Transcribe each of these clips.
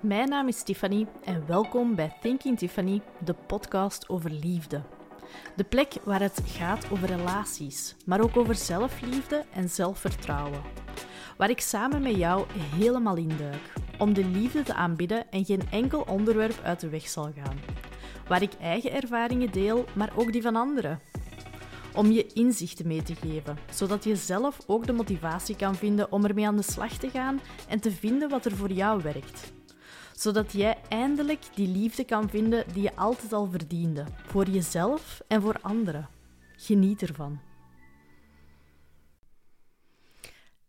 Mijn naam is Tiffany en welkom bij Thinking Tiffany, de podcast over liefde. De plek waar het gaat over relaties, maar ook over zelfliefde en zelfvertrouwen. Waar ik samen met jou helemaal induik om de liefde te aanbidden en geen enkel onderwerp uit de weg zal gaan. Waar ik eigen ervaringen deel, maar ook die van anderen. Om je inzichten mee te geven, zodat je zelf ook de motivatie kan vinden om ermee aan de slag te gaan en te vinden wat er voor jou werkt zodat jij eindelijk die liefde kan vinden die je altijd al verdiende, voor jezelf en voor anderen. Geniet ervan.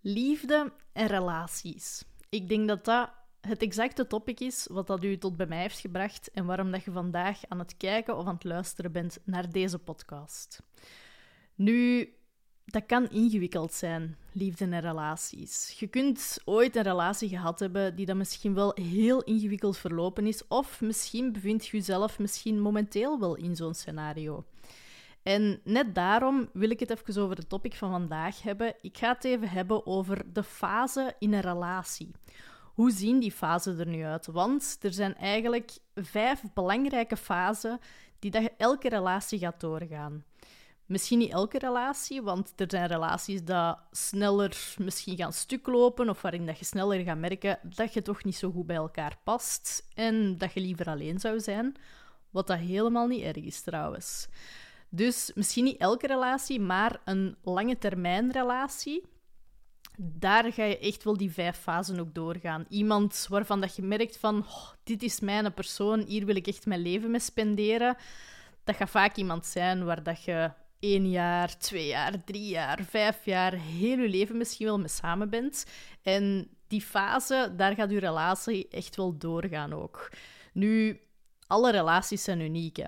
Liefde en relaties. Ik denk dat dat het exacte topic is wat dat u tot bij mij heeft gebracht en waarom dat je vandaag aan het kijken of aan het luisteren bent naar deze podcast. Nu, dat kan ingewikkeld zijn, liefde en relaties. Je kunt ooit een relatie gehad hebben die dan misschien wel heel ingewikkeld verlopen is, of misschien bevindt je jezelf misschien momenteel wel in zo'n scenario. En net daarom wil ik het even over het topic van vandaag hebben. Ik ga het even hebben over de fase in een relatie. Hoe zien die fasen er nu uit? Want er zijn eigenlijk vijf belangrijke fasen die dat elke relatie gaat doorgaan. Misschien niet elke relatie, want er zijn relaties dat sneller misschien gaan stuklopen of waarin dat je sneller gaat merken dat je toch niet zo goed bij elkaar past en dat je liever alleen zou zijn. Wat dat helemaal niet erg is trouwens. Dus misschien niet elke relatie, maar een lange termijn relatie. Daar ga je echt wel die vijf fasen ook doorgaan. Iemand waarvan dat je merkt van, oh, dit is mijn persoon, hier wil ik echt mijn leven mee spenderen. Dat gaat vaak iemand zijn waar dat je één jaar, twee jaar, drie jaar, vijf jaar, heel je leven misschien wel mee samen bent. En die fase, daar gaat je relatie echt wel doorgaan ook. Nu, alle relaties zijn uniek.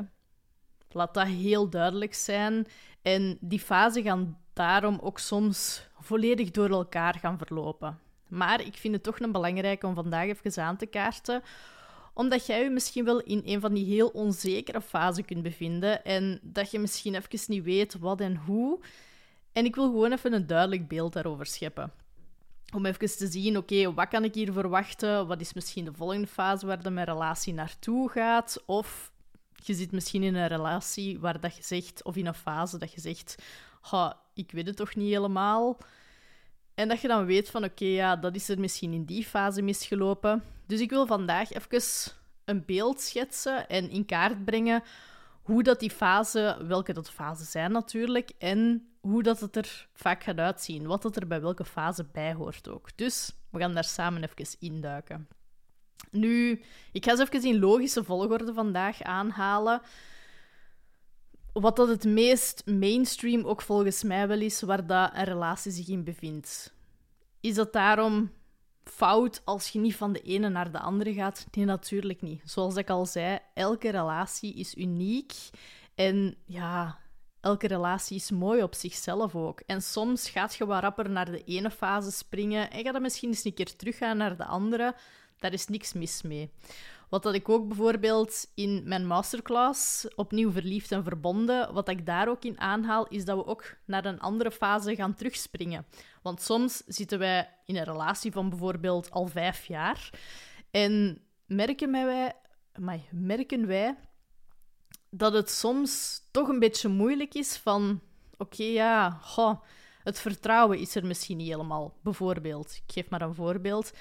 Laat dat heel duidelijk zijn. En die fase gaan daarom ook soms volledig door elkaar gaan verlopen. Maar ik vind het toch een belangrijke om vandaag even aan te kaarten, omdat jij je misschien wel in een van die heel onzekere fasen kunt bevinden en dat je misschien even niet weet wat en hoe. En ik wil gewoon even een duidelijk beeld daarover scheppen. Om even te zien, oké, wat kan ik hier verwachten? Wat is misschien de volgende fase waar de mijn relatie naartoe gaat? Of je zit misschien in een relatie waar dat je zegt, of in een fase dat je zegt, ik weet het toch niet helemaal. En dat je dan weet van, oké, ja, dat is er misschien in die fase misgelopen. Dus ik wil vandaag even een beeld schetsen en in kaart brengen hoe dat die fase, welke dat fasen zijn natuurlijk, en hoe dat het er vaak gaat uitzien. Wat dat er bij welke fase bij hoort ook. Dus we gaan daar samen even induiken. Nu, ik ga ze even in logische volgorde vandaag aanhalen. Wat dat het meest mainstream ook volgens mij wel is, waar dat een relatie zich in bevindt. Is dat daarom fout als je niet van de ene naar de andere gaat? Nee, natuurlijk niet. Zoals ik al zei, elke relatie is uniek. En ja, elke relatie is mooi op zichzelf ook. En soms gaat je wat rapper naar de ene fase springen en gaat dan misschien eens een keer teruggaan naar de andere. Daar is niks mis mee. Wat dat ik ook bijvoorbeeld in mijn masterclass, opnieuw verliefd en verbonden, wat ik daar ook in aanhaal, is dat we ook naar een andere fase gaan terugspringen. Want soms zitten wij in een relatie van bijvoorbeeld al vijf jaar en merken wij, merken wij dat het soms toch een beetje moeilijk is van, oké, ja, het vertrouwen is er misschien niet helemaal, bijvoorbeeld. Ik geef maar een voorbeeld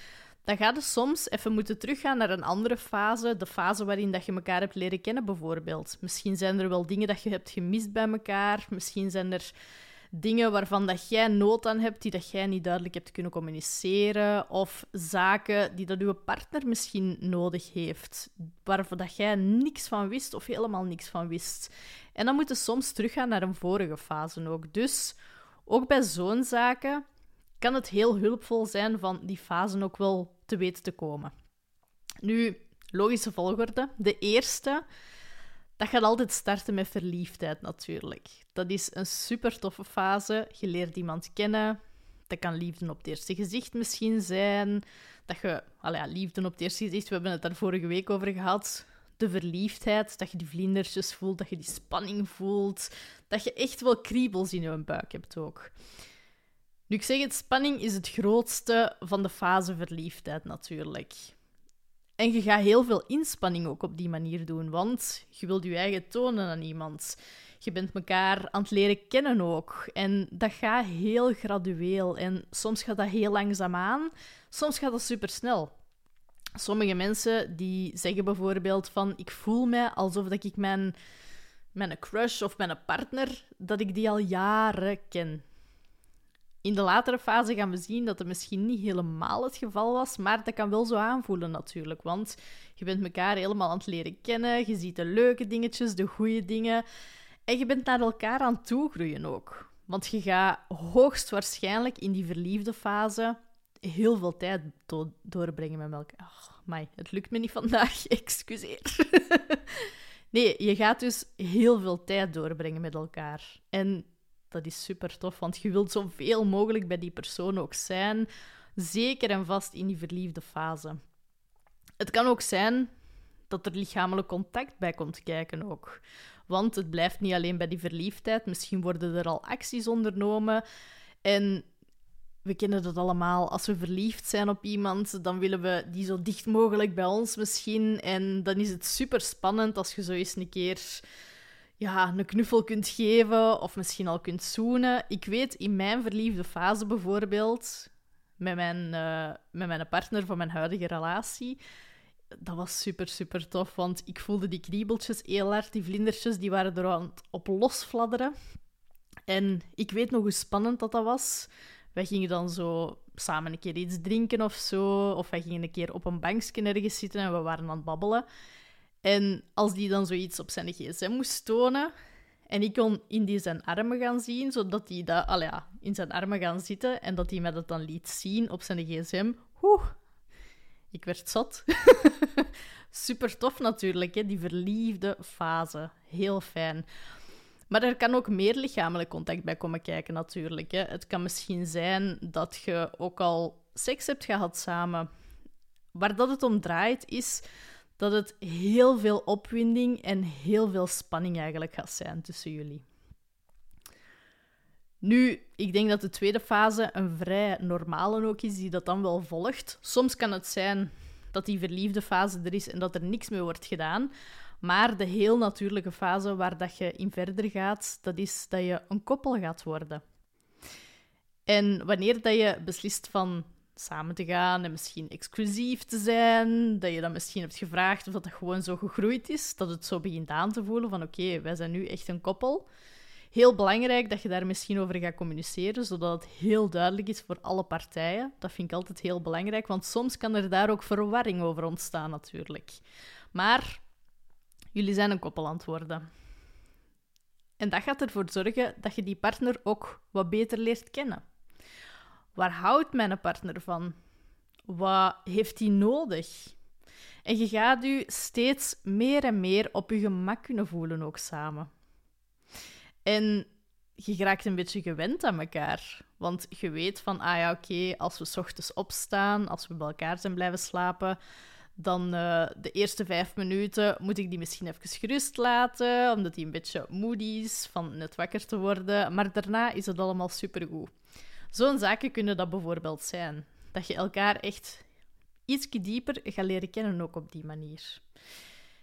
dan ga je soms even moeten teruggaan naar een andere fase. De fase waarin dat je elkaar hebt leren kennen, bijvoorbeeld. Misschien zijn er wel dingen dat je hebt gemist bij elkaar. Misschien zijn er dingen waarvan dat jij nood aan hebt, die dat jij niet duidelijk hebt kunnen communiceren. Of zaken die dat uw partner misschien nodig heeft, waarvan dat jij niks van wist of helemaal niks van wist. En dan moet je soms teruggaan naar een vorige fase ook. Dus ook bij zo'n zaken kan het heel hulpvol zijn van die fasen ook wel te weten te komen. Nu, logische volgorde. De eerste, dat gaat altijd starten met verliefdheid natuurlijk. Dat is een super toffe fase. Je leert iemand kennen. Dat kan liefde op het eerste gezicht misschien zijn. Dat je, ja, liefde op het eerste gezicht, we hebben het daar vorige week over gehad. De verliefdheid, dat je die vlindertjes voelt, dat je die spanning voelt. Dat je echt wel kriebels in je buik hebt ook. Nu, ik zeg het, spanning is het grootste van de fase verliefdheid natuurlijk. En je gaat heel veel inspanning ook op die manier doen, want je wilt je eigen tonen aan iemand. Je bent elkaar aan het leren kennen ook. En dat gaat heel gradueel. En soms gaat dat heel langzaam aan, soms gaat dat super snel. Sommige mensen die zeggen bijvoorbeeld van ik voel mij alsof dat ik mijn, mijn crush of mijn partner, dat ik die al jaren ken. In de latere fase gaan we zien dat het misschien niet helemaal het geval was, maar dat kan wel zo aanvoelen natuurlijk. Want je bent elkaar helemaal aan het leren kennen, je ziet de leuke dingetjes, de goede dingen. En je bent naar elkaar aan het toegroeien ook. Want je gaat hoogstwaarschijnlijk in die verliefde fase heel veel tijd doorbrengen met elkaar. Oh, het lukt me niet vandaag, excuseer. nee, je gaat dus heel veel tijd doorbrengen met elkaar. En dat is super tof, want je wilt zoveel mogelijk bij die persoon ook zijn. Zeker en vast in die verliefde fase. Het kan ook zijn dat er lichamelijk contact bij komt kijken ook. Want het blijft niet alleen bij die verliefdheid. Misschien worden er al acties ondernomen. En we kennen dat allemaal. Als we verliefd zijn op iemand, dan willen we die zo dicht mogelijk bij ons misschien. En dan is het super spannend als je zo eens een keer ja, een knuffel kunt geven of misschien al kunt zoenen. Ik weet in mijn verliefde fase bijvoorbeeld, met mijn, uh, met mijn partner van mijn huidige relatie, dat was super, super tof. Want ik voelde die kriebeltjes heel hard, die vlindertjes, die waren er aan het op losfladderen. En ik weet nog hoe spannend dat, dat was. Wij gingen dan zo samen een keer iets drinken of zo. Of wij gingen een keer op een bankje ergens zitten en we waren aan het babbelen. En als die dan zoiets op zijn gsm moest tonen, en ik kon in die zijn armen gaan zien, zodat hij dat, al ja, in zijn armen gaan zitten en dat hij mij dat dan liet zien op zijn gsm. Oeh, ik werd zat. Super tof natuurlijk, hè? die verliefde fase. Heel fijn. Maar er kan ook meer lichamelijk contact bij komen kijken natuurlijk. Hè? Het kan misschien zijn dat je ook al seks hebt gehad samen. Waar dat het om draait is dat het heel veel opwinding en heel veel spanning eigenlijk gaat zijn tussen jullie. Nu, ik denk dat de tweede fase een vrij normale ook is, die dat dan wel volgt. Soms kan het zijn dat die verliefde fase er is en dat er niks meer wordt gedaan. Maar de heel natuurlijke fase waar dat je in verder gaat, dat is dat je een koppel gaat worden. En wanneer dat je beslist van samen te gaan en misschien exclusief te zijn. Dat je dan misschien hebt gevraagd of dat, dat gewoon zo gegroeid is. Dat het zo begint aan te voelen van oké, wij zijn nu echt een koppel. Heel belangrijk dat je daar misschien over gaat communiceren, zodat het heel duidelijk is voor alle partijen. Dat vind ik altijd heel belangrijk, want soms kan er daar ook verwarring over ontstaan natuurlijk. Maar jullie zijn een koppel aan het worden. En dat gaat ervoor zorgen dat je die partner ook wat beter leert kennen. Waar houdt mijn partner van? Wat heeft hij nodig? En je gaat je steeds meer en meer op je gemak kunnen voelen ook samen. En je raakt een beetje gewend aan elkaar. Want je weet van, ah ja, oké, als we s ochtends opstaan, als we bij elkaar zijn blijven slapen, dan uh, de eerste vijf minuten moet ik die misschien even gerust laten, omdat hij een beetje moody is van net wakker te worden. Maar daarna is het allemaal supergoed. Zo'n zaken kunnen dat bijvoorbeeld zijn. Dat je elkaar echt iets dieper gaat leren kennen, ook op die manier.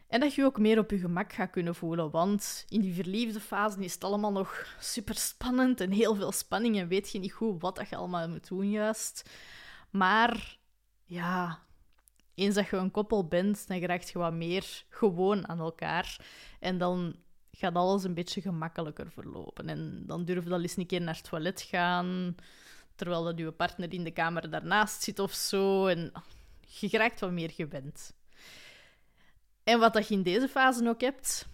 En dat je ook meer op je gemak gaat kunnen voelen, want in die verliefde fase is het allemaal nog super spannend en heel veel spanning en weet je niet goed wat je allemaal moet doen juist. Maar ja, eens dat je een koppel bent, dan raakt je wat meer gewoon aan elkaar. En dan gaat alles een beetje gemakkelijker verlopen. En dan durf je al eens een keer naar het toilet gaan, terwijl dat je partner in de kamer daarnaast zit of zo. En je raakt wat meer gewend. En wat dat je in deze fase ook hebt,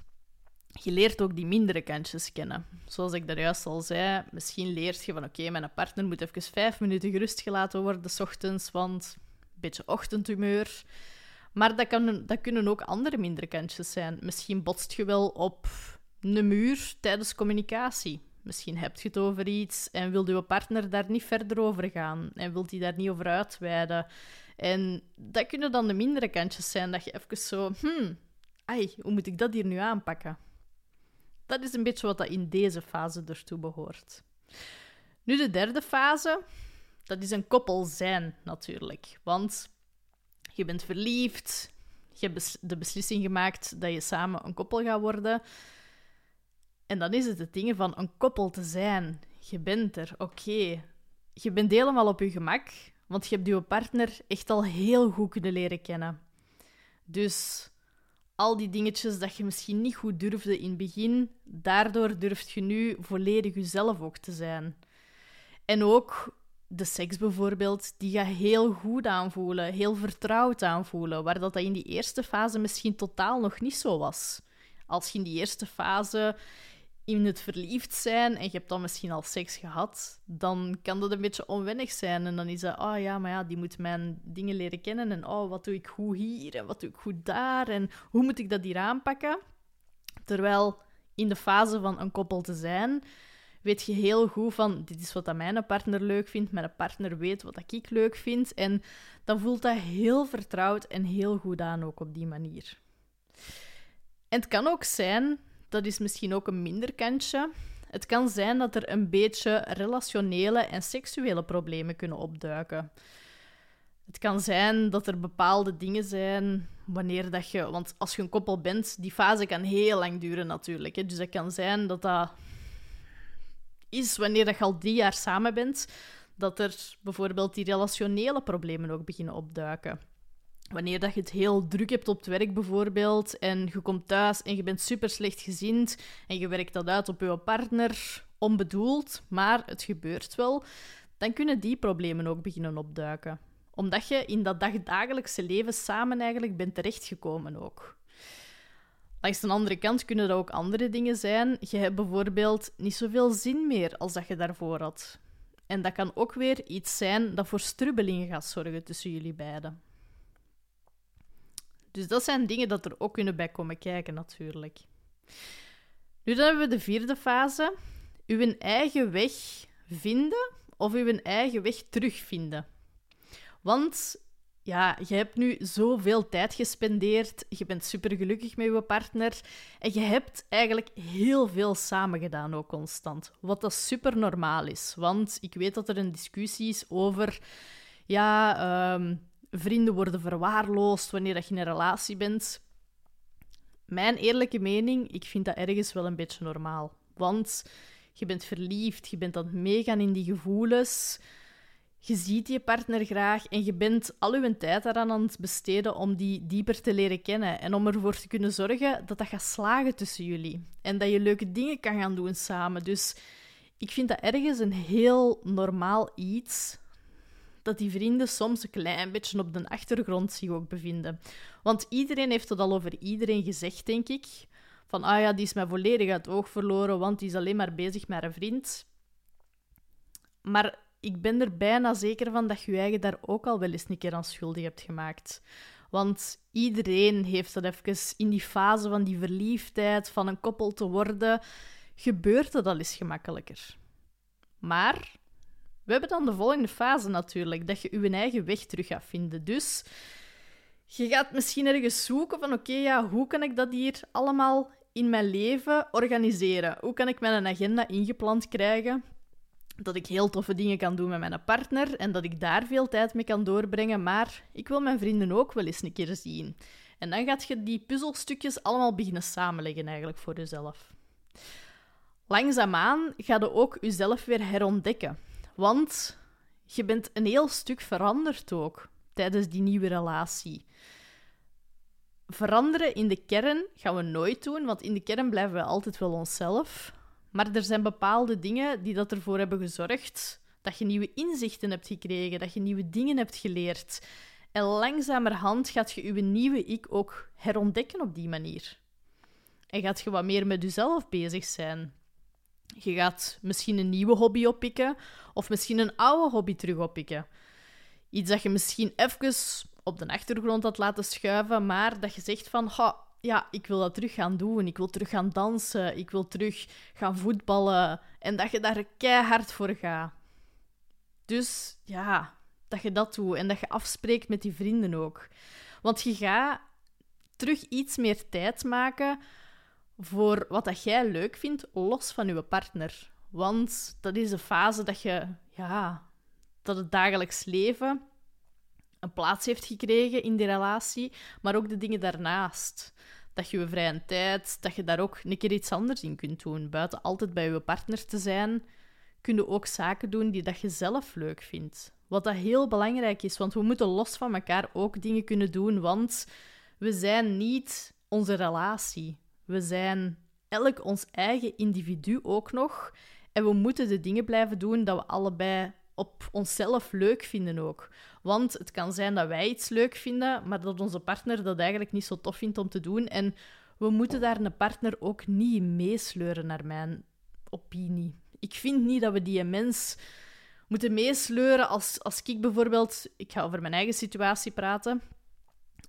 je leert ook die mindere kantjes kennen. Zoals ik daar juist al zei, misschien leert je van oké, mijn partner moet even vijf minuten gerust gelaten worden s ochtends, want een beetje ochtendhumeur. Maar dat, kan, dat kunnen ook andere mindere kantjes zijn. Misschien botst je wel op een muur tijdens communicatie. Misschien hebt je het over iets en wil je partner daar niet verder over gaan en wilt hij daar niet over uitweiden. En dat kunnen dan de mindere kantjes zijn, dat je even zo, hmm, ai, hoe moet ik dat hier nu aanpakken? Dat is een beetje wat dat in deze fase ertoe behoort. Nu de derde fase, dat is een koppel zijn natuurlijk. Want je bent verliefd, Je hebt de beslissing gemaakt dat je samen een koppel gaat worden. En dan is het het ding van een koppel te zijn. Je bent er, oké. Je bent helemaal op je gemak, want je hebt je partner echt al heel goed kunnen leren kennen. Dus al die dingetjes dat je misschien niet goed durfde in het begin, daardoor durft je nu volledig jezelf ook te zijn. En ook de seks bijvoorbeeld, die gaat heel goed aanvoelen, heel vertrouwd aanvoelen, waar dat, dat in die eerste fase misschien totaal nog niet zo was. Als je in die eerste fase in het verliefd zijn en je hebt dan misschien al seks gehad, dan kan dat een beetje onwennig zijn. En dan is dat, oh ja, maar ja, die moet mijn dingen leren kennen. En oh, wat doe ik goed hier en wat doe ik goed daar en hoe moet ik dat hier aanpakken? Terwijl in de fase van een koppel te zijn, weet je heel goed van, dit is wat dat mijn partner leuk vindt, mijn partner weet wat ik leuk vind. En dan voelt dat heel vertrouwd en heel goed aan ook op die manier. En het kan ook zijn dat is misschien ook een minder kantje. Het kan zijn dat er een beetje relationele en seksuele problemen kunnen opduiken. Het kan zijn dat er bepaalde dingen zijn wanneer dat je... Want als je een koppel bent, die fase kan heel lang duren natuurlijk. Hè. Dus het kan zijn dat dat is wanneer dat je al drie jaar samen bent, dat er bijvoorbeeld die relationele problemen ook beginnen opduiken. Wanneer dat je het heel druk hebt op het werk bijvoorbeeld en je komt thuis en je bent super slecht gezind en je werkt dat uit op je partner, onbedoeld, maar het gebeurt wel, dan kunnen die problemen ook beginnen opduiken. Omdat je in dat dagdagelijkse leven samen eigenlijk bent terechtgekomen ook. Langs de andere kant kunnen dat ook andere dingen zijn. Je hebt bijvoorbeeld niet zoveel zin meer als dat je daarvoor had. En dat kan ook weer iets zijn dat voor strubbelingen gaat zorgen tussen jullie beiden. Dus dat zijn dingen dat er ook kunnen bij komen kijken, natuurlijk. Nu dan hebben we de vierde fase. Uw eigen weg vinden of uw eigen weg terugvinden. Want ja, je hebt nu zoveel tijd gespendeerd. Je bent super gelukkig met je partner. En je hebt eigenlijk heel veel samen gedaan, ook constant. Wat dat super normaal is. Want ik weet dat er een discussie is over. Ja, ehm, vrienden worden verwaarloosd wanneer dat je in een relatie bent. Mijn eerlijke mening, ik vind dat ergens wel een beetje normaal. Want je bent verliefd, je bent aan het meegaan in die gevoelens. Je ziet je partner graag en je bent al je tijd eraan aan het besteden om die dieper te leren kennen. En om ervoor te kunnen zorgen dat dat gaat slagen tussen jullie. En dat je leuke dingen kan gaan doen samen. Dus ik vind dat ergens een heel normaal iets dat die vrienden soms een klein beetje op de achtergrond zich ook bevinden. Want iedereen heeft het al over iedereen gezegd, denk ik. Van, ah ja, die is mij volledig uit het oog verloren, want die is alleen maar bezig met een vriend. Maar ik ben er bijna zeker van dat je eigen daar ook al wel eens een keer aan schuldig hebt gemaakt. Want iedereen heeft dat even in die fase van die verliefdheid, van een koppel te worden, gebeurt het al eens gemakkelijker. Maar we hebben dan de volgende fase natuurlijk, dat je je eigen weg terug gaat vinden. Dus je gaat misschien ergens zoeken van oké, ja, hoe kan ik dat hier allemaal in mijn leven organiseren? Hoe kan ik mijn agenda ingepland krijgen? Dat ik heel toffe dingen kan doen met mijn partner en dat ik daar veel tijd mee kan doorbrengen, maar ik wil mijn vrienden ook wel eens een keer zien. En dan gaat je die puzzelstukjes allemaal beginnen samenleggen eigenlijk voor jezelf. Langzaamaan ga je ook jezelf weer herontdekken. Want je bent een heel stuk veranderd ook tijdens die nieuwe relatie. Veranderen in de kern gaan we nooit doen, want in de kern blijven we altijd wel onszelf. Maar er zijn bepaalde dingen die dat ervoor hebben gezorgd dat je nieuwe inzichten hebt gekregen, dat je nieuwe dingen hebt geleerd. En langzamerhand gaat je je nieuwe ik ook herontdekken op die manier. En gaat je wat meer met jezelf bezig zijn. Je gaat misschien een nieuwe hobby oppikken of misschien een oude hobby terug oppikken. Iets dat je misschien even op de achtergrond had laten schuiven, maar dat je zegt van, ja, ik wil dat terug gaan doen. Ik wil terug gaan dansen. Ik wil terug gaan voetballen. En dat je daar keihard voor gaat. Dus ja, dat je dat doet en dat je afspreekt met die vrienden ook. Want je gaat terug iets meer tijd maken voor wat dat jij leuk vindt, los van je partner. Want dat is een fase dat je, ja, dat het dagelijks leven een plaats heeft gekregen in die relatie, maar ook de dingen daarnaast. Dat je je vrije tijd, dat je daar ook een keer iets anders in kunt doen. Buiten altijd bij je partner te zijn, kun je ook zaken doen die dat je zelf leuk vindt. Wat dat heel belangrijk is, want we moeten los van elkaar ook dingen kunnen doen, want we zijn niet onze relatie. We zijn elk ons eigen individu ook nog. En we moeten de dingen blijven doen dat we allebei op onszelf leuk vinden ook. Want het kan zijn dat wij iets leuk vinden, maar dat onze partner dat eigenlijk niet zo tof vindt om te doen. En we moeten daar een partner ook niet meesleuren, naar mijn opinie. Ik vind niet dat we die mens moeten meesleuren als, als ik bijvoorbeeld... Ik ga over mijn eigen situatie praten.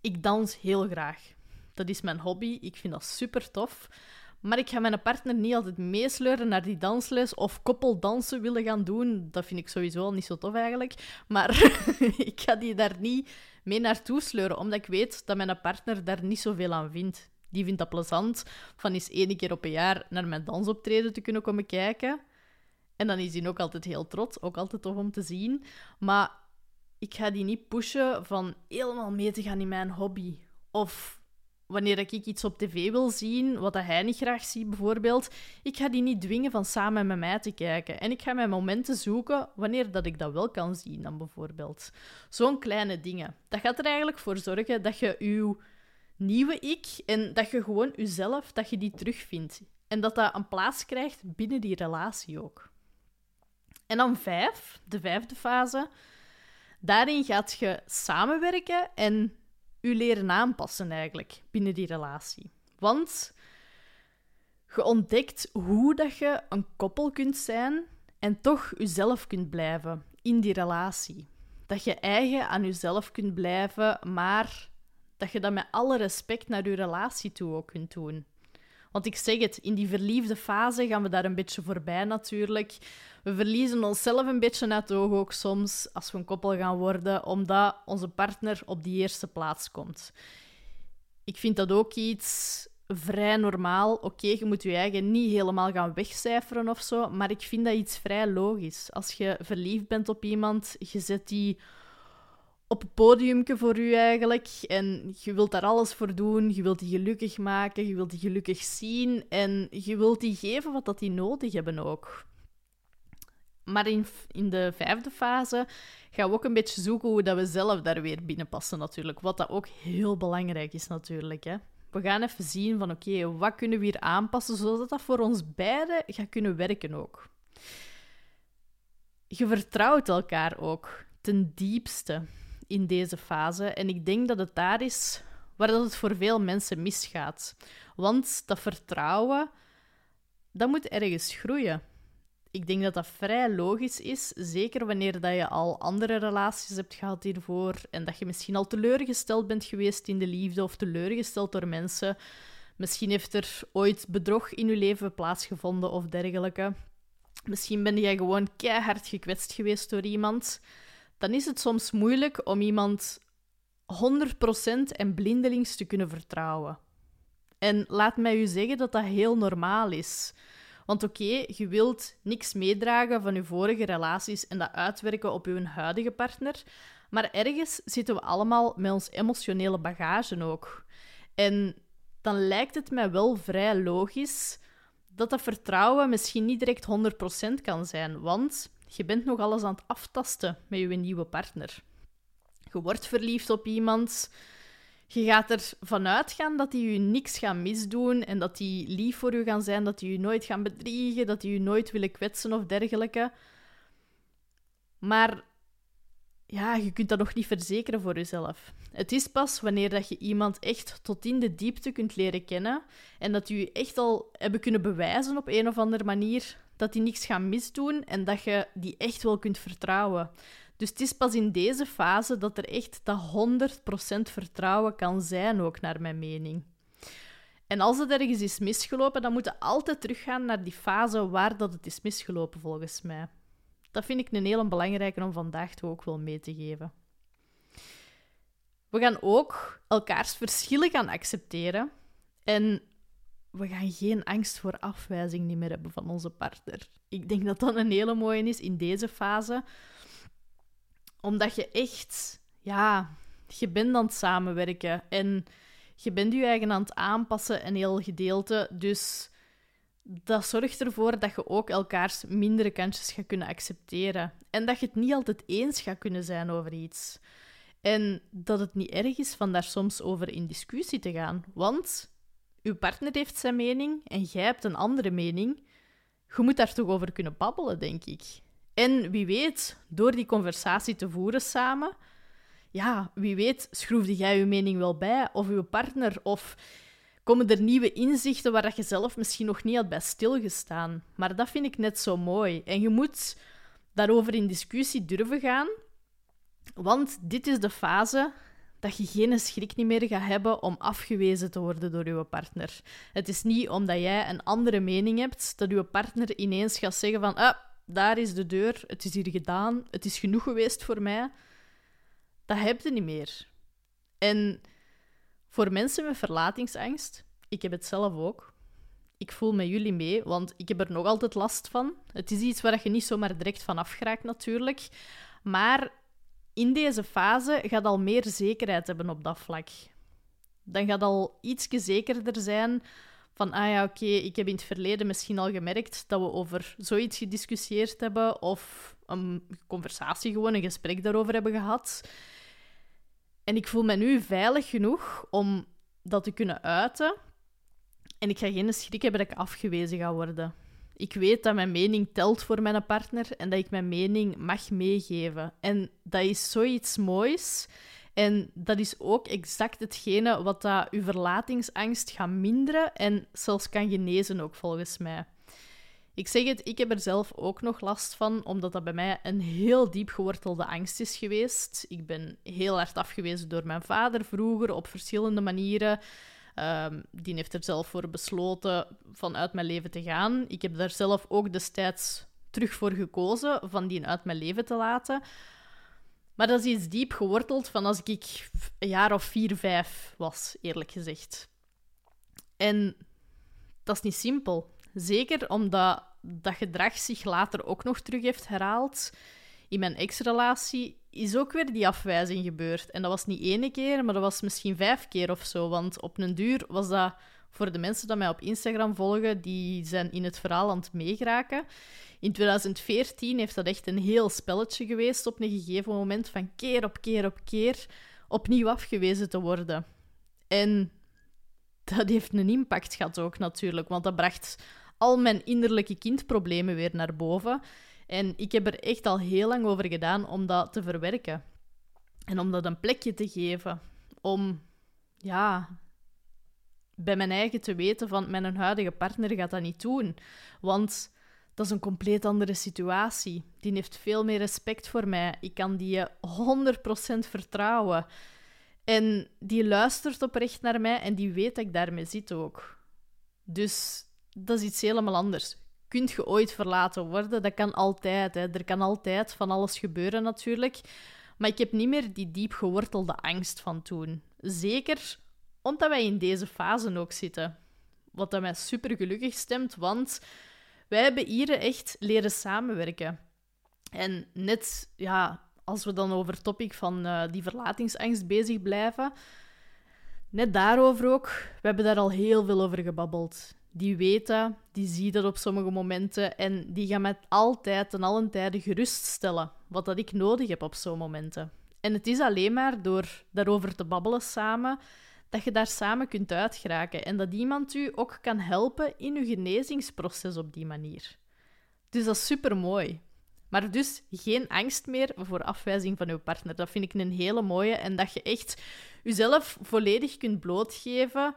Ik dans heel graag. Dat is mijn hobby. Ik vind dat super tof. Maar ik ga mijn partner niet altijd meesleuren naar die dansles of koppeldansen willen gaan doen. Dat vind ik sowieso al niet zo tof eigenlijk. Maar ik ga die daar niet mee naartoe sleuren, omdat ik weet dat mijn partner daar niet zoveel aan vindt. Die vindt dat plezant van eens één keer op een jaar naar mijn dansoptreden te kunnen komen kijken. En dan is hij ook altijd heel trots, ook altijd tof om te zien. Maar ik ga die niet pushen van helemaal mee te gaan in mijn hobby. Of wanneer ik iets op tv wil zien, wat hij niet graag ziet bijvoorbeeld, ik ga die niet dwingen van samen met mij te kijken. En ik ga mijn momenten zoeken wanneer dat ik dat wel kan zien dan bijvoorbeeld. Zo'n kleine dingen. Dat gaat er eigenlijk voor zorgen dat je je nieuwe ik en dat je gewoon jezelf, dat je die terugvindt. En dat dat een plaats krijgt binnen die relatie ook. En dan vijf, de vijfde fase. Daarin gaat je samenwerken en u leren aanpassen eigenlijk binnen die relatie. Want je ontdekt hoe dat je een koppel kunt zijn en toch jezelf kunt blijven in die relatie. Dat je eigen aan jezelf kunt blijven, maar dat je dat met alle respect naar je relatie toe ook kunt doen. Want ik zeg het, in die verliefde fase gaan we daar een beetje voorbij natuurlijk. We verliezen onszelf een beetje uit het oog ook soms als we een koppel gaan worden, omdat onze partner op die eerste plaats komt. Ik vind dat ook iets vrij normaal. Oké, je moet je eigen niet helemaal gaan wegcijferen of zo, maar ik vind dat iets vrij logisch. Als je verliefd bent op iemand, je zet die op een podiumke voor u eigenlijk. En je wilt daar alles voor doen. Je wilt die gelukkig maken. Je wilt die gelukkig zien. En je wilt die geven wat dat die nodig hebben ook. Maar in, in de vijfde fase gaan we ook een beetje zoeken hoe dat we zelf daar weer binnenpassen natuurlijk. Wat dat ook heel belangrijk is natuurlijk. Hè. We gaan even zien van oké, wat kunnen we hier aanpassen zodat dat voor ons beiden gaat kunnen werken ook. Je vertrouwt elkaar ook ten diepste in deze fase. En ik denk dat het daar is waar dat het voor veel mensen misgaat. Want dat vertrouwen, dat moet ergens groeien. Ik denk dat dat vrij logisch is, zeker wanneer dat je al andere relaties hebt gehad hiervoor en dat je misschien al teleurgesteld bent geweest in de liefde of teleurgesteld door mensen. Misschien heeft er ooit bedrog in je leven plaatsgevonden of dergelijke. Misschien ben jij gewoon keihard gekwetst geweest door iemand dan is het soms moeilijk om iemand 100% en blindelings te kunnen vertrouwen. En laat mij u zeggen dat dat heel normaal is. Want oké, je wilt niks meedragen van je vorige relaties en dat uitwerken op je huidige partner, maar ergens zitten we allemaal met ons emotionele bagage ook. En dan lijkt het mij wel vrij logisch dat dat vertrouwen misschien niet direct 100% kan zijn, want je bent nog alles aan het aftasten met je nieuwe partner. Je wordt verliefd op iemand. Je gaat ervan uitgaan dat die je niks gaan misdoen en dat die lief voor je gaan zijn, dat die je nooit gaan bedriegen, dat die je nooit willen kwetsen of dergelijke. Maar ja, je kunt dat nog niet verzekeren voor jezelf. Het is pas wanneer dat je iemand echt tot in de diepte kunt leren kennen en dat je echt al hebben kunnen bewijzen op een of andere manier dat die niks gaan misdoen en dat je die echt wel kunt vertrouwen. Dus het is pas in deze fase dat er echt dat 100% vertrouwen kan zijn, ook naar mijn mening. En als het ergens is misgelopen, dan moet je altijd teruggaan naar die fase waar dat het is misgelopen, volgens mij. Dat vind ik een hele belangrijke om vandaag toch ook wel mee te geven. We gaan ook elkaars verschillen gaan accepteren. En we gaan geen angst voor afwijzing niet meer hebben van onze partner. Ik denk dat dat een hele mooie is in deze fase. Omdat je echt ja, je bent aan het samenwerken en je bent je eigen aan het aanpassen, een heel gedeelte. Dus dat zorgt ervoor dat je ook elkaars mindere kantjes gaat kunnen accepteren. En dat je het niet altijd eens gaat kunnen zijn over iets. En dat het niet erg is van daar soms over in discussie te gaan. Want uw partner heeft zijn mening en jij hebt een andere mening. Je moet daar toch over kunnen babbelen, denk ik. En wie weet, door die conversatie te voeren samen, ja, wie weet, schroefde jij je mening wel bij, of uw partner, of komen er nieuwe inzichten waar je zelf misschien nog niet had bij stilgestaan. Maar dat vind ik net zo mooi. En je moet daarover in discussie durven gaan, want dit is de fase dat je geen schrik niet meer gaat hebben om afgewezen te worden door je partner. Het is niet omdat jij een andere mening hebt dat je partner ineens gaat zeggen van ah, daar is de deur, het is hier gedaan, het is genoeg geweest voor mij. Dat heb je niet meer. En voor mensen met verlatingsangst, ik heb het zelf ook. Ik voel met jullie mee, want ik heb er nog altijd last van. Het is iets waar je niet zomaar direct van afgeraakt, natuurlijk. Maar in deze fase gaat al meer zekerheid hebben op dat vlak. Dan gaat al iets zekerder zijn van, ah ja, oké, ik heb in het verleden misschien al gemerkt dat we over zoiets gediscussieerd hebben of een conversatie, gewoon een gesprek daarover hebben gehad. En ik voel me nu veilig genoeg om dat te kunnen uiten. En ik ga geen schrik hebben dat ik afgewezen ga worden. Ik weet dat mijn mening telt voor mijn partner en dat ik mijn mening mag meegeven. En dat is zoiets moois. En dat is ook exact hetgene wat dat uw verlatingsangst gaat minderen en zelfs kan genezen ook volgens mij. Ik zeg het, ik heb er zelf ook nog last van, omdat dat bij mij een heel diep gewortelde angst is geweest. Ik ben heel hard afgewezen door mijn vader vroeger op verschillende manieren. Um, die heeft er zelf voor besloten vanuit mijn leven te gaan. Ik heb daar zelf ook destijds terug voor gekozen van die uit mijn leven te laten. Maar dat is iets diep geworteld van als ik een jaar of vier, vijf was, eerlijk gezegd. En dat is niet simpel. Zeker omdat dat gedrag zich later ook nog terug heeft herhaald. In mijn ex-relatie is ook weer die afwijzing gebeurd. En dat was niet één keer, maar dat was misschien vijf keer of zo. Want op een duur was dat voor de mensen die mij op Instagram volgen, die zijn in het verhaal aan het meegeraken. In 2014 heeft dat echt een heel spelletje geweest op een gegeven moment van keer op keer op keer opnieuw afgewezen te worden. En dat heeft een impact gehad ook natuurlijk, want dat bracht al mijn innerlijke kindproblemen weer naar boven. En ik heb er echt al heel lang over gedaan om dat te verwerken. En om dat een plekje te geven. Om, ja, bij mijn eigen te weten van mijn huidige partner gaat dat niet doen. Want dat is een compleet andere situatie. Die heeft veel meer respect voor mij. Ik kan die 100% vertrouwen. En die luistert oprecht naar mij en die weet dat ik daarmee zit ook. Dus dat is iets helemaal anders. Kunt je ooit verlaten worden? Dat kan altijd. Hè. Er kan altijd van alles gebeuren natuurlijk. Maar ik heb niet meer die diep gewortelde angst van toen. Zeker omdat wij in deze fase ook zitten. Wat dat mij super gelukkig stemt, want wij hebben hier echt leren samenwerken. En net, ja, als we dan over het topic van uh, die verlatingsangst bezig blijven, net daarover ook, we hebben daar al heel veel over gebabbeld die weten, die zien dat op sommige momenten en die gaan mij altijd en allen tijden geruststellen wat dat ik nodig heb op zo'n momenten. En het is alleen maar door daarover te babbelen samen dat je daar samen kunt uitgeraken en dat iemand u ook kan helpen in uw genezingsproces op die manier. Dus dat is super mooi. Maar dus geen angst meer voor afwijzing van uw partner. Dat vind ik een hele mooie. En dat je echt jezelf volledig kunt blootgeven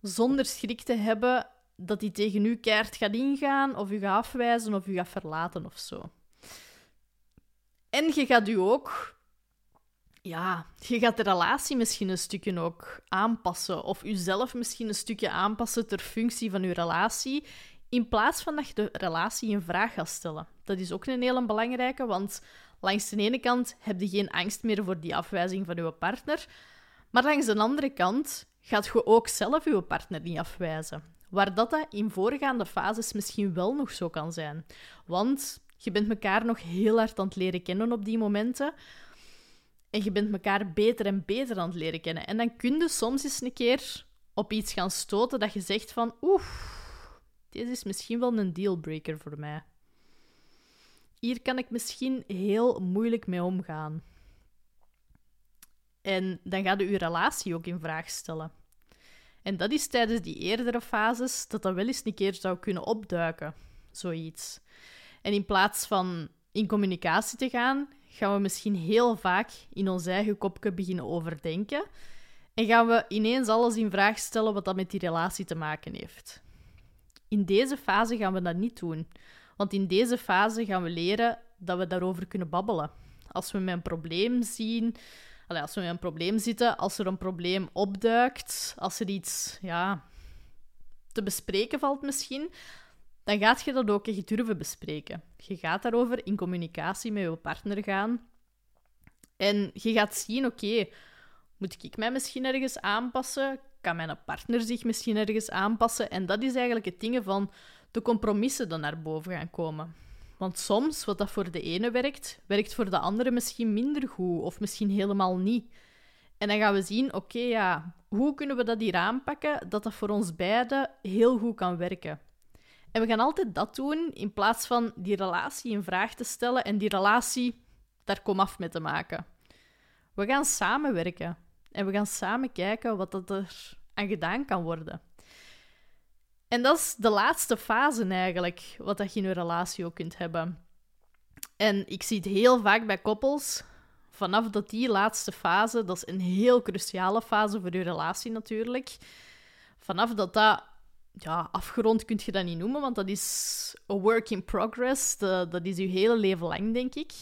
zonder schrik te hebben dat hij tegen u keert gaat ingaan, of u gaat afwijzen, of u gaat verlaten of zo. En je gaat u ook, ja, je gaat de relatie misschien een stukje ook aanpassen, of uzelf misschien een stukje aanpassen ter functie van uw relatie, in plaats van dat je de relatie in vraag gaat stellen. Dat is ook een hele belangrijke, want langs de ene kant heb je geen angst meer voor die afwijzing van uw partner, maar langs de andere kant gaat je ook zelf uw partner niet afwijzen. Waar dat, in voorgaande fases misschien wel nog zo kan zijn. Want je bent elkaar nog heel hard aan het leren kennen op die momenten. En je bent elkaar beter en beter aan het leren kennen. En dan kun je soms eens een keer op iets gaan stoten dat je zegt van... Oeh, deze is misschien wel een dealbreaker voor mij. Hier kan ik misschien heel moeilijk mee omgaan. En dan ga je je relatie ook in vraag stellen. En dat is tijdens die eerdere fases dat dat wel eens een keer zou kunnen opduiken, zoiets. En in plaats van in communicatie te gaan, gaan we misschien heel vaak in ons eigen kopje beginnen overdenken. En gaan we ineens alles in vraag stellen wat dat met die relatie te maken heeft. In deze fase gaan we dat niet doen. Want in deze fase gaan we leren dat we daarover kunnen babbelen. Als we een probleem zien, als we met een probleem zitten, als er een probleem opduikt, als er iets ja, te bespreken valt misschien, dan gaat je dat ook echt durven bespreken. Je gaat daarover in communicatie met je partner gaan. En je gaat zien, oké, moet ik mij misschien ergens aanpassen? Kan mijn partner zich misschien ergens aanpassen? En dat is eigenlijk het ding van de compromissen dan naar boven gaan komen. Want soms, wat dat voor de ene werkt, werkt voor de andere misschien minder goed of misschien helemaal niet. En dan gaan we zien, oké, ja, hoe kunnen we dat hier aanpakken dat dat voor ons beiden heel goed kan werken? En we gaan altijd dat doen in plaats van die relatie in vraag te stellen en die relatie daar komaf mee te maken. We gaan samenwerken en we gaan samen kijken wat dat er aan gedaan kan worden. En dat is de laatste fase eigenlijk, wat dat je in een relatie ook kunt hebben. En ik zie het heel vaak bij koppels. Vanaf dat die laatste fase, dat is een heel cruciale fase voor je relatie natuurlijk. Vanaf dat dat ja, afgerond kun je dat niet noemen, want dat is a work in progress. dat is je hele leven lang, denk ik.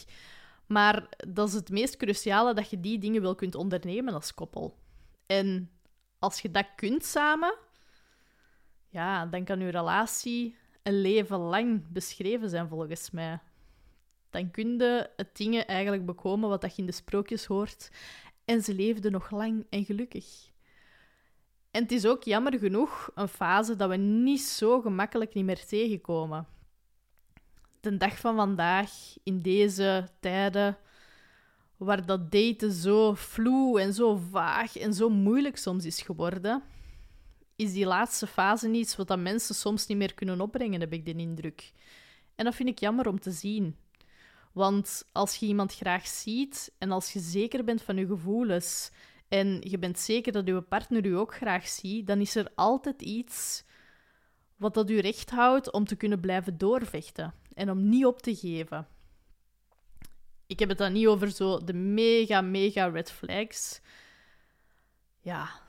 Maar dat is het meest cruciale dat je die dingen wel kunt ondernemen als koppel. En als je dat kunt samen, ja, dan kan uw relatie een leven lang beschreven zijn, volgens mij. Dan kun je het dingen eigenlijk bekomen wat dat je in de sprookjes hoort. En ze leefden nog lang en gelukkig. En het is ook jammer genoeg een fase dat we niet zo gemakkelijk niet meer tegenkomen. De dag van vandaag, in deze tijden, waar dat daten zo vloe en zo vaag en zo moeilijk soms is geworden, is die laatste fase iets wat dat mensen soms niet meer kunnen opbrengen, heb ik de indruk. En dat vind ik jammer om te zien. Want als je iemand graag ziet en als je zeker bent van je gevoelens en je bent zeker dat je partner u ook graag ziet, dan is er altijd iets wat dat u recht houdt om te kunnen blijven doorvechten en om niet op te geven. Ik heb het dan niet over zo de mega, mega red flags. Ja,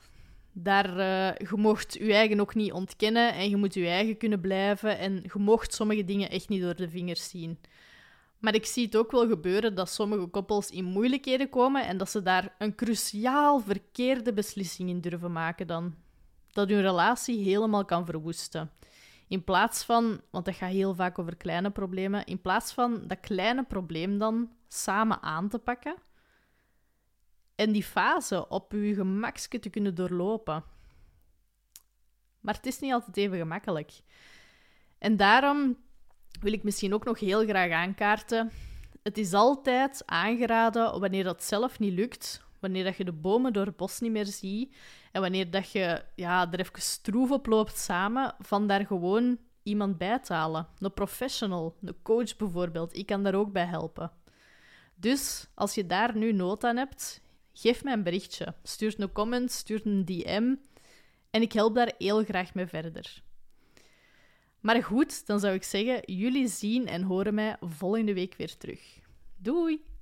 daar, uh, je mocht je eigen ook niet ontkennen en je moet je eigen kunnen blijven. En je mocht sommige dingen echt niet door de vingers zien. Maar ik zie het ook wel gebeuren dat sommige koppels in moeilijkheden komen en dat ze daar een cruciaal verkeerde beslissing in durven maken dan. Dat hun relatie helemaal kan verwoesten. In plaats van, want dat gaat heel vaak over kleine problemen, in plaats van dat kleine probleem dan samen aan te pakken en die fase op je gemakske te kunnen doorlopen. Maar het is niet altijd even gemakkelijk. En daarom wil ik misschien ook nog heel graag aankaarten. Het is altijd aangeraden wanneer dat zelf niet lukt, wanneer dat je de bomen door het bos niet meer ziet en wanneer dat je ja, er even stroef op loopt samen, van daar gewoon iemand bij te halen. Een professional, een coach bijvoorbeeld. Ik kan daar ook bij helpen. Dus als je daar nu nood aan hebt, geef mij een berichtje. Stuur een comment, stuur een DM. En ik help daar heel graag mee verder. Maar goed, dan zou ik zeggen, jullie zien en horen mij volgende week weer terug. Doei!